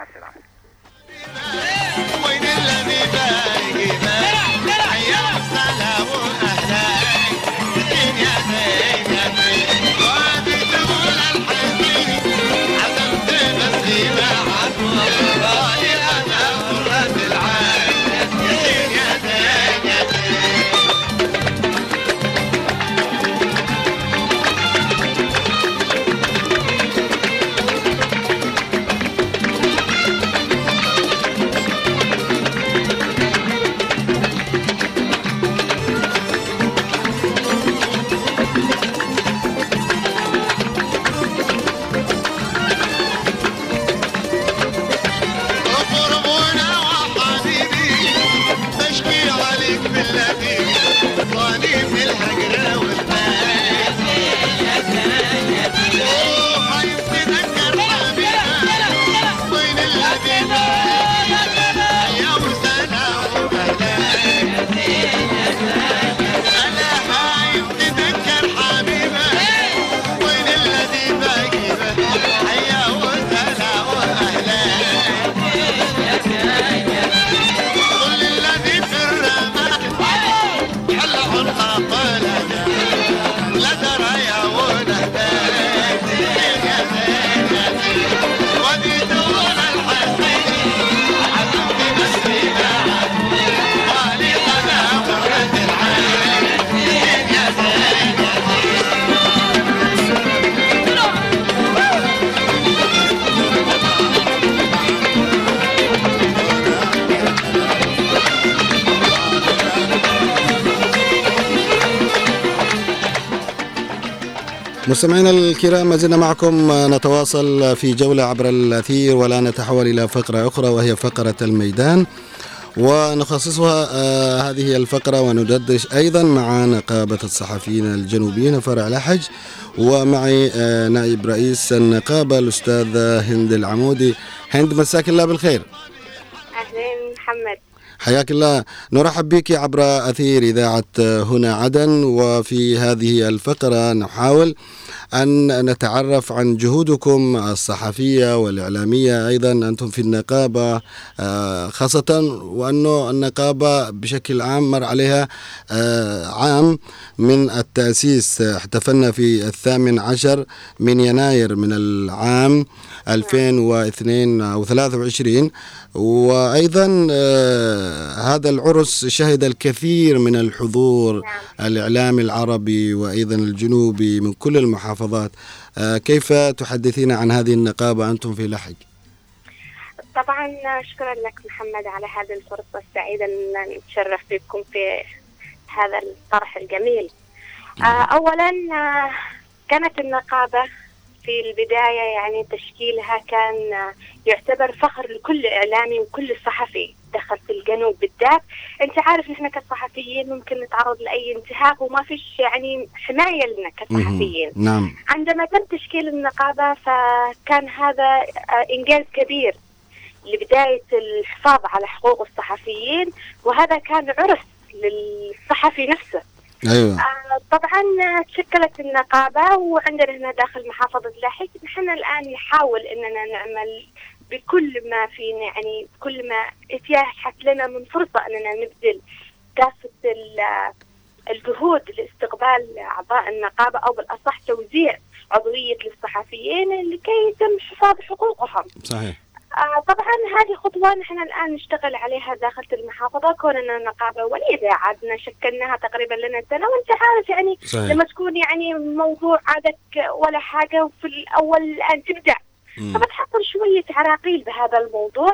مستمعينا الكرام ما زلنا معكم نتواصل في جولة عبر الأثير ولا نتحول إلى فقرة أخرى وهي فقرة الميدان. ونخصصها آه هذه الفقرة وندردش أيضا مع نقابة الصحفيين الجنوبيين فرع لحج. ومعي آه نائب رئيس النقابة الأستاذة هند العمودي. هند مساك الله بالخير. أهلين حياك الله. نرحب بك عبر أثير إذاعة هنا عدن. وفي هذه الفقرة نحاول أن نتعرف عن جهودكم الصحفية والإعلامية أيضا. أنتم في النقابة آه، خاصة وأنه النقابة بشكل عام مر عليها آه، عام من التأسيس. احتفلنا في الثامن عشر من يناير من العام 2002 أو 23 وأيضا آه، هذا العرس شهد الكثير من الحضور الإعلامي العربي وأيضا الجنوبي من كل المحافظات. آه، كيف تحدثين عن هذه النقابة أنتم في لحج طبعا شكرا لك محمد على هذه الفرصة. السعيدة أن نتشرف بكم في هذا الطرح الجميل. آه، أولا آه، كانت النقابة في البداية يعني تشكيلها كان يعتبر فخر لكل إعلامي وكل صحفي دخل في الجنوب بالذات. أنت عارف نحن كصحفيين ممكن نتعرض لأي انتهاك وما فيش يعني حماية لنا كصحفيين. نعم. عندما تم تشكيل النقابة فكان هذا آه، إنجاز كبير لبداية الحفاظ على حقوق الصحفيين وهذا كان عرس للصحفي نفسه. أيوة. آه، طبعا تشكلت النقابة وعندنا هنا داخل محافظة لاحق. نحن الآن نحاول أننا نعمل بكل ما فينا يعني كل ما اتيحت لنا من فرصة أننا نبذل كافة ال- الجهود لاستقبال أعضاء النقابة أو بالأصح توزيع عضوية للصحفيين لكي يتم حفاظ حقوقهم. صحيح. آه طبعا هذه خطوة نحن الآن نشتغل عليها داخل المحافظة كوننا نقابة وليدة عادنا شكلناها تقريبا لنا سنة وأنت عارف يعني صحيح. لما تكون يعني موضوع عادك ولا حاجة وفي الأول الآن تبدأ. مم. فبتحصل شوية عراقيل بهذا الموضوع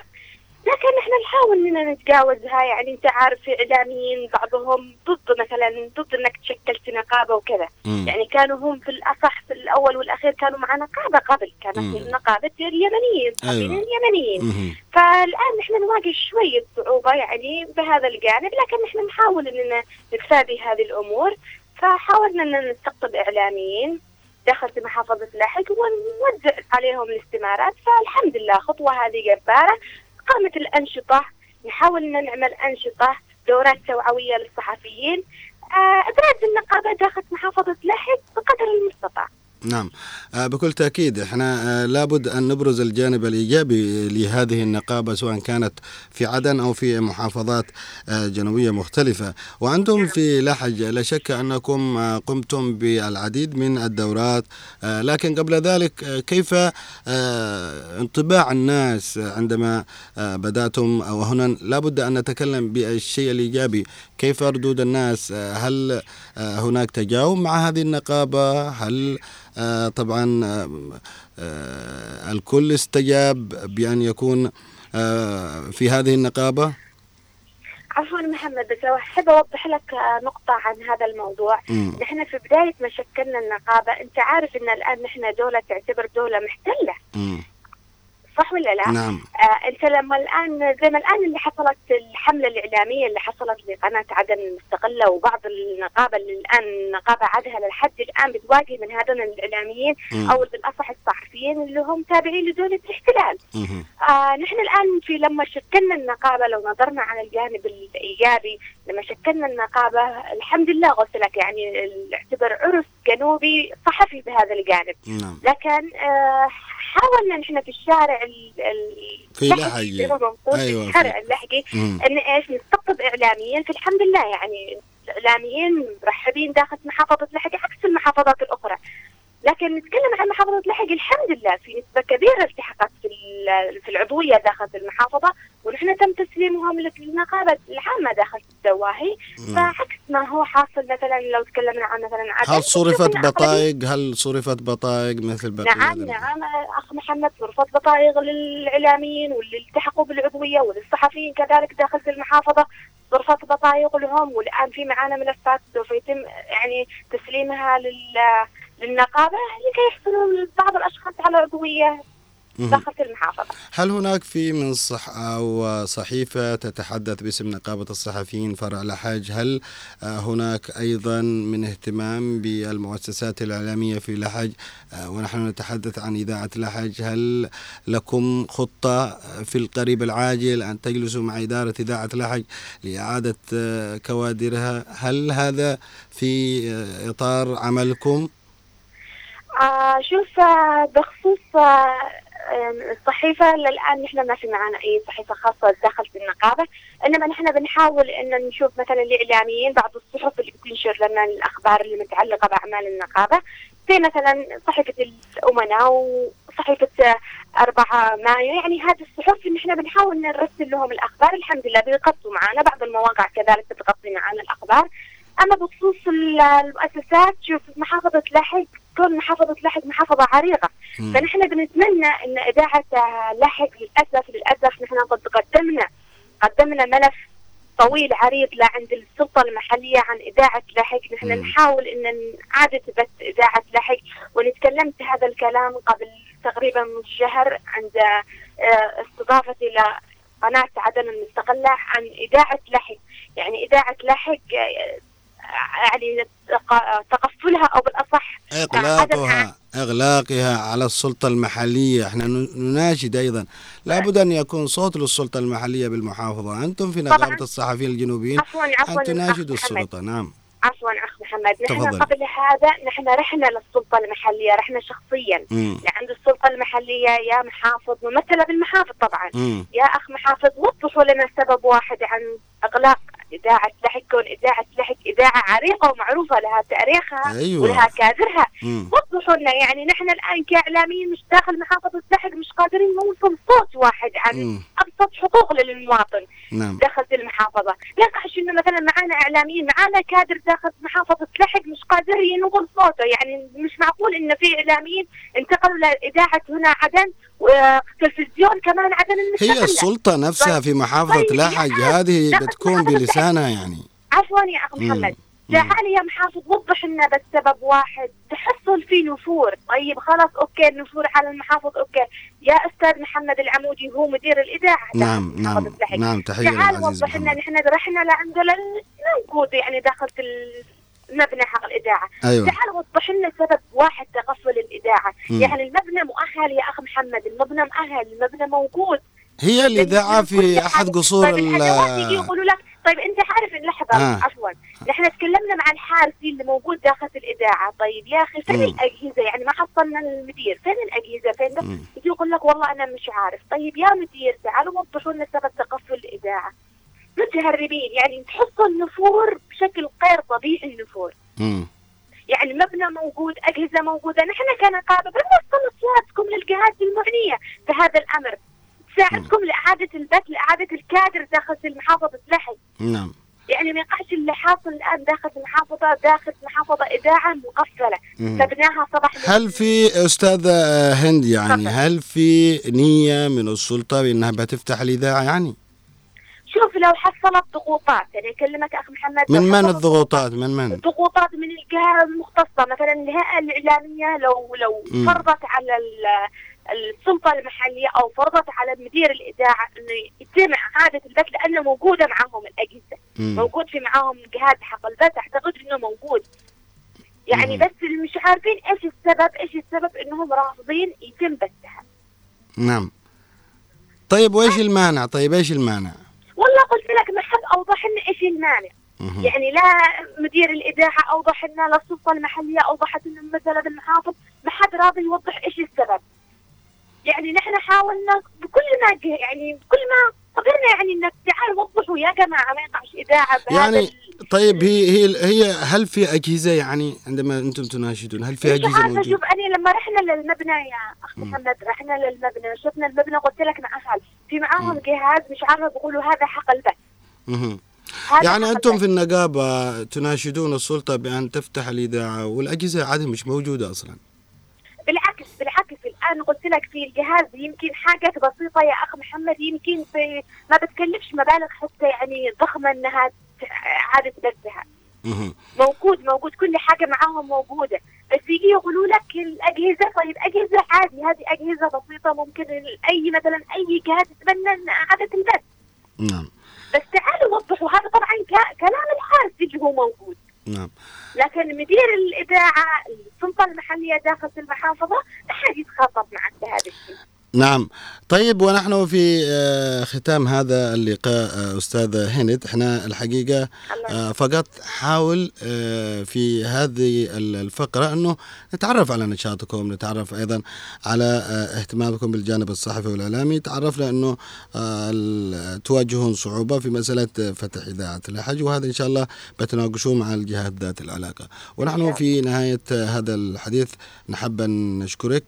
لكن إحنا نحاول إننا نتجاوزها يعني أنت عارف في إعلاميين بعضهم ضد مثلا ضد إنك تشكل نقابة وكذا مم. يعني كانوا هم في الأصح في الأول والأخير كانوا مع نقابة قبل كانت مم. نقابة اليمنيين أيوة. اليمنيين. فالآن نحن نواجه شوية صعوبة يعني بهذا الجانب لكن نحن نحاول إننا نتفادي هذه الأمور فحاولنا إننا نستقطب إعلاميين داخل في محافظة لاحق ونوزع عليهم الاستمارات فالحمد لله خطوة هذه جبارة. قامت الأنشطة نحاول أن نعمل أنشطة دورات توعوية للصحفيين. آه، إبراز النقابة داخل محافظة لاحق بقدر المستطاع. نعم. آه، بكل تأكيد إحنا آه، لابد أن نبرز الجانب الإيجابي لهذه النقابة سواء كانت في عدن أو في محافظات آه، جنوبية مختلفة. وأنتم في لحج لا شك أنكم قمتم بالعديد من الدورات. لكن قبل ذلك كيف انطباع الناس عندما بدأتم؟ أو هنا لابد أن نتكلم بالشيء الإيجابي. كيف ردود الناس؟ هل هناك تجاوب مع هذه النقابة؟ هل طبعا آه، آه، الكل استجاب بأن يكون آه، في هذه النقابة عفوا محمد بس لو أحب أوضح لك آه، نقطة عن هذا الموضوع مم. نحن في بداية ما شكلنا النقابة أنت عارف أن الآن نحن دولة تعتبر دولة محتلة مم. صح ولا لا؟ نعم آه أنت لما الان زي ما الآن اللي حصلت الحملة الإعلامية اللي حصلت لقناة عدن المستقله وبعض النقابة اللي الآن النقابه عدها للحد الآن بتواجه من هذول الإعلاميين مم. أو بالأصح الصحفيين اللي هم تابعين لدوله الاحتلال. آه نحن الآن في لما شكلنا النقابة لو نظرنا على الجانب الإيجابي لما شكلنا النقابة الحمد لله قلت لك يعني اعتبر عرس جنوبي صحفي بهذا الجانب. نعم لكن آه حاولنا نحن في الشارع ال- ال- في أيوة، في الشارع اللحقي. إن إيش نستقطب إعلاميين. في الحمد لله يعني الاعلاميين مرحبين داخل محافظة لحج عكس المحافظات الأخرى. لكن نتكلم عن محافظة لحج الحمد لله في نسبة كبيرة التحقت في في العضوية داخل المحافظة ونحن تم تسليمهم للنقابة العامة داخل الدواهي. فعكس ما هو حاصل مثلا لو تكلمنا عن مثلا عدن هل صرفت بطائق؟ هل صرفت بطائق مثل بقية نعم نعم. أخ محمد صرفت بطائق للاعلاميين واللي التحقوا بالعضوية وللصحفيين كذلك داخل في المحافظة. صرفت بطائق لهم والآن في معانا ملفات سوف يتم يعني تسليمها لل للنقابه لكي يحصلوا بعض الأشخاص على عضوية. داخل المحافظة. هل هناك في من صح أو صحيفة تتحدث باسم نقابة الصحفيين فرع لحج هل هناك أيضا من اهتمام بالمؤسسات الإعلامية في لحج آه، ونحن نتحدث عن إذاعة لحج هل لكم خطة في القريب العاجل أن تجلسوا مع إدارة إذاعة لحج لإعادة آه، كوادرها؟ هل هذا في آه، إطار عملكم؟ آه شوف آه بخصوص آه الصحيفة للآن نحن ما في معنا أي صحيفة خاصة داخل النقابة إنما نحن بنحاول إن نشوف مثلا الإعلاميين بعض الصحف اللي بتنشر لنا الأخبار اللي متعلقة بأعمال النقابة زي مثلا صحيفة الأمناء وصحيفة آه، 4 مايو يعني هذه الصحف إن إحنا بنحاول نرسل لهم الأخبار الحمد لله بيغطوا معنا بعض المواقع كذلك بتغطي معنا الأخبار. أما بخصوص ال- المؤسسات شوف محافظة لحج كون محافظة لحج محافظة عريقة مم. فنحن بنتمنى إن إذاعة لحق للاسف للأسف نحن قد قدمنا قدمنا ملف طويل عريض لعند السلطة المحلية عن إذاعة لحق نحن مم. نحاول إن نعادة بث إذاعة لحق ونتكلمت هذا الكلام قبل تقريبا من شهر عند آه، استضافتي لقناة عدن المستقلة عن إذاعة لحق يعني إذاعة لحق آه، يعني تق- تقفلها أو بالأصح إغلاقها إغلاقها على السلطة المحلية إحنا نناشد أيضا لابد أن يكون صوت للسلطة المحلية بالمحافظة أنتم في طبعاً. الصحفيين الجنوبيين عفوا عفوا أن تناشدوا. السلطة نعم عفوا أخ محمد نحن تفضل. قبل هذا نحن رحنا للسلطة المحلية رحنا شخصيا مم. لعند السلطة المحلية يا محافظ ممثلة بالمحافظ طبعا مم. يا أخ محافظ وضحوا لنا سبب واحد عن إغلاق إذاعة لحق كون إذاعة لحق إذاعة عريقة ومعروفة لها تاريخها أيوة. ولها كادرها. وضحوا لنا يعني نحن الآن كإعلاميين مش داخل محافظة لحق مش قادرين نوصل صوت واحد عن مم. أبسط حقوق للمواطن نعم دخلت المحافظة لا يقعش إنه مثلا معانا إعلاميين معانا كادر داخل محافظة لحق مش قادر ينقل صوته يعني مش معقول إنه في إعلاميين انتقلوا لإذاعة هنا عدن وتلفزيون كمان عدن هي السلطة نفسها في محافظة طيب، لحج هذه بتكون محافظة بلسانها يعني. عفوا يا أخ. محمد. تعالي يا محافظ وضح لنا بس سبب واحد. تحصل في نفور. طيب خلاص okay النفور على المحافظ okay. يا أستاذ محمد العمودي هو مدير الإذاعة. نعم نعم. نعم تحية تعال وضح لنا نحن رحنا لعنده لننقود يعني داخل المبنى حق الإذاعة. أيوة. تعال وضح لنا سبب واحد تقفل الإذاعة. مم. يعني المبنى مؤهل يا أخ محمد. المبنى مؤهل المبنى موجود. هي الإذاعة في أحد قصور طيب ال يقولوا لك طيب أنت عارف لحظه آه. عفوا. نحن تكلمنا مع الحارسي اللي موجود داخل الإذاعة. طيب يا أخي فين مم. الأجهزة؟ يعني ما حصلنا المدير فين الأجهزة؟ فين. يجي يقول لك والله أنا مش عارف. طيب يا مدير تعالوا وضحوا لنا سبب تقفل الإذاعة. متهربين. يعني تحسوا النفور بشكل غير طبيعي النفور. مم. يعني مبنى موجود أجهزة موجودة. نحن كنقابة بنوصل أصواتكم للجهات المعنية. في هذا الأمر تساعدكم لإعادة البث لإعادة الكادر داخل المحافظة لحج نعم. يعني ما يقعش اللي حاصل الآن داخل المحافظة داخل المحافظة إذاعة مقفلة. مم. مبناها صباح هل في أستاذة هند يعني تفضل. هل في نية من السلطة بأنها بتفتح الإذاعة يعني؟ شوف لو حصلت ضغوطات يعني أكلمك أخ محمد من من الضغوطات؟ من من؟ ضغوطات من الجهة المختصة مثلا الهيئة الإعلامية لو لو. فرضت على ال- السلطة المحلية أو فرضت على مدير الإذاعة إنه يتم إعادة البث لأنه موجودة معهم الأجهزة. مم. موجود في معاهم جهاز حق البث أعتقد إنه موجود. يعني مم. بس مش عارفين إيش السبب إيش السبب إنهم رافضين يتم بثها. نعم. طيب وإيش المانع؟ طيب إيش المانع؟ والله قلت لك ما حد أوضح لنا إيش المانع. يعني لا مدير الإذاعة أوضح لنا لا السلطة المحلية أوضحت لنا مثلا المحافظ ما حد راضي يوضح إيش السبب. يعني نحن حاولنا بكل ما يعني بكل ما قدرنا يعني إنك تعال وضحوا يا جماعة ما يقعش إذاعة يعني طيب هي هي هي هل في أجهزة يعني عندما أنتم تناشدون هل في عارفه موجودة؟ شوف أنا لما رحنا للمبنى يا أخ محمد رحنا للمبنى شفنا المبنى قلت لك معها في معاهم جهاز مش عارفة بيقولوا هذا حق البث. يعني البث. في النقابة تناشدون السلطة بأن تفتح الإذاعة والأجهزة عادة مش بالعكس بالعكس الآن قلت لك في الجهاز يمكن حاجات بسيطة يا أخ محمد يمكن في ما بتكلفش مبالغ حتى يعني ضخمة إنها اعاده بثها. موجود موجود كل حاجة معاهم موجودة. بس يجي يقولوا لك الأجهزة طيب أجهزة عادي هذه أجهزة بسيطة ممكن أي مثلا أي جهه تتبنى إن اعاده البث نعم. بس تعالوا وضحوا هذا طبعا كلام الحاسج هو موجود. نعم. لكن مدير الإذاعة السلطة المحلية داخل المحافظة ما حد يتخاطب معك بهذا الشيء. نعم. طيب ونحن في آه، ختام هذا اللقاء آه، أستاذة هند. إحنا الحقيقة آه، فقط حاول في هذه ال- الفقرة أنه نتعرف على نشاطكم نتعرف أيضا على اهتمامكم بالجانب الصحفي والإعلامي. تعرفنا أنه تواجهون صعوبة في مسألة فتح إذاعة الحج وهذا إن شاء الله بتناقشوه مع الجهات ذات العلاقة. ونحن في نهاية هذا الحديث نحب أن نشكرك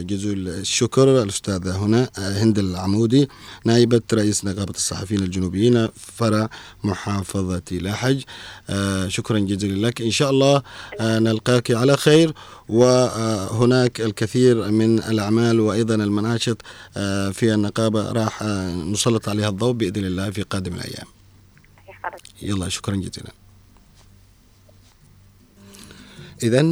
جزيل الشكر. الأستاذة هنا آه، هند العمودي نائبة رئيس نقابة الصحفيين الجنوبيين فرع محافظة لاحج آه، شكرا جزيلا لك. إن شاء الله آه، نلقاك على خير. وهناك الكثير من الأعمال وأيضا المناشط في النقابة راح نسلط عليها الضوء بإذن الله في قادم الأيام. يلا شكرا جزيلا. إذا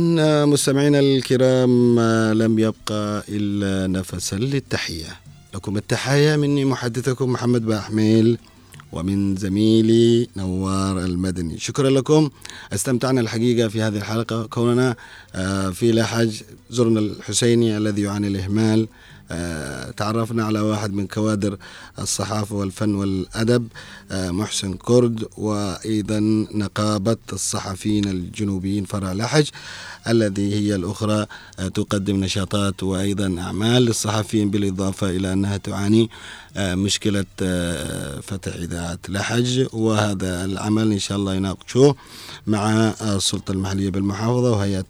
مستمعينا الكرام آه، لم يبقى إلا نفسا للتحية. لكم التحايا مني محدثكم محمد باحميل ومن زميلي نوار المدني. شكرا لكم. استمتعنا الحقيقة في هذه الحلقة. كوننا آه، في لحج زرنا الحسيني الذي يعاني الإهمال. آه، تعرفنا على واحد من كوادر الصحافة والفن والأدب آه، محسن كرد وأيضا نقابة الصحفيين الجنوبيين فرع لحج الذي هي الأخرى آه، تقدم نشاطات وأيضا أعمال للصحفيين بالإضافة إلى أنها تعاني آه، مشكلة آه، فتح إذاعة لحج وهذا العمل إن شاء الله يناقشوه. مع آه، السلطة المحلية بالمحافظة وهيئة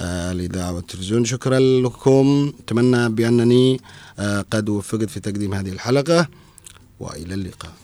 آه، الإذاعة والتلفزيون. شكرا لكم. أتمنى بأنني آه، قد وفقت في تقديم هذه الحلقة وإلى اللقاء.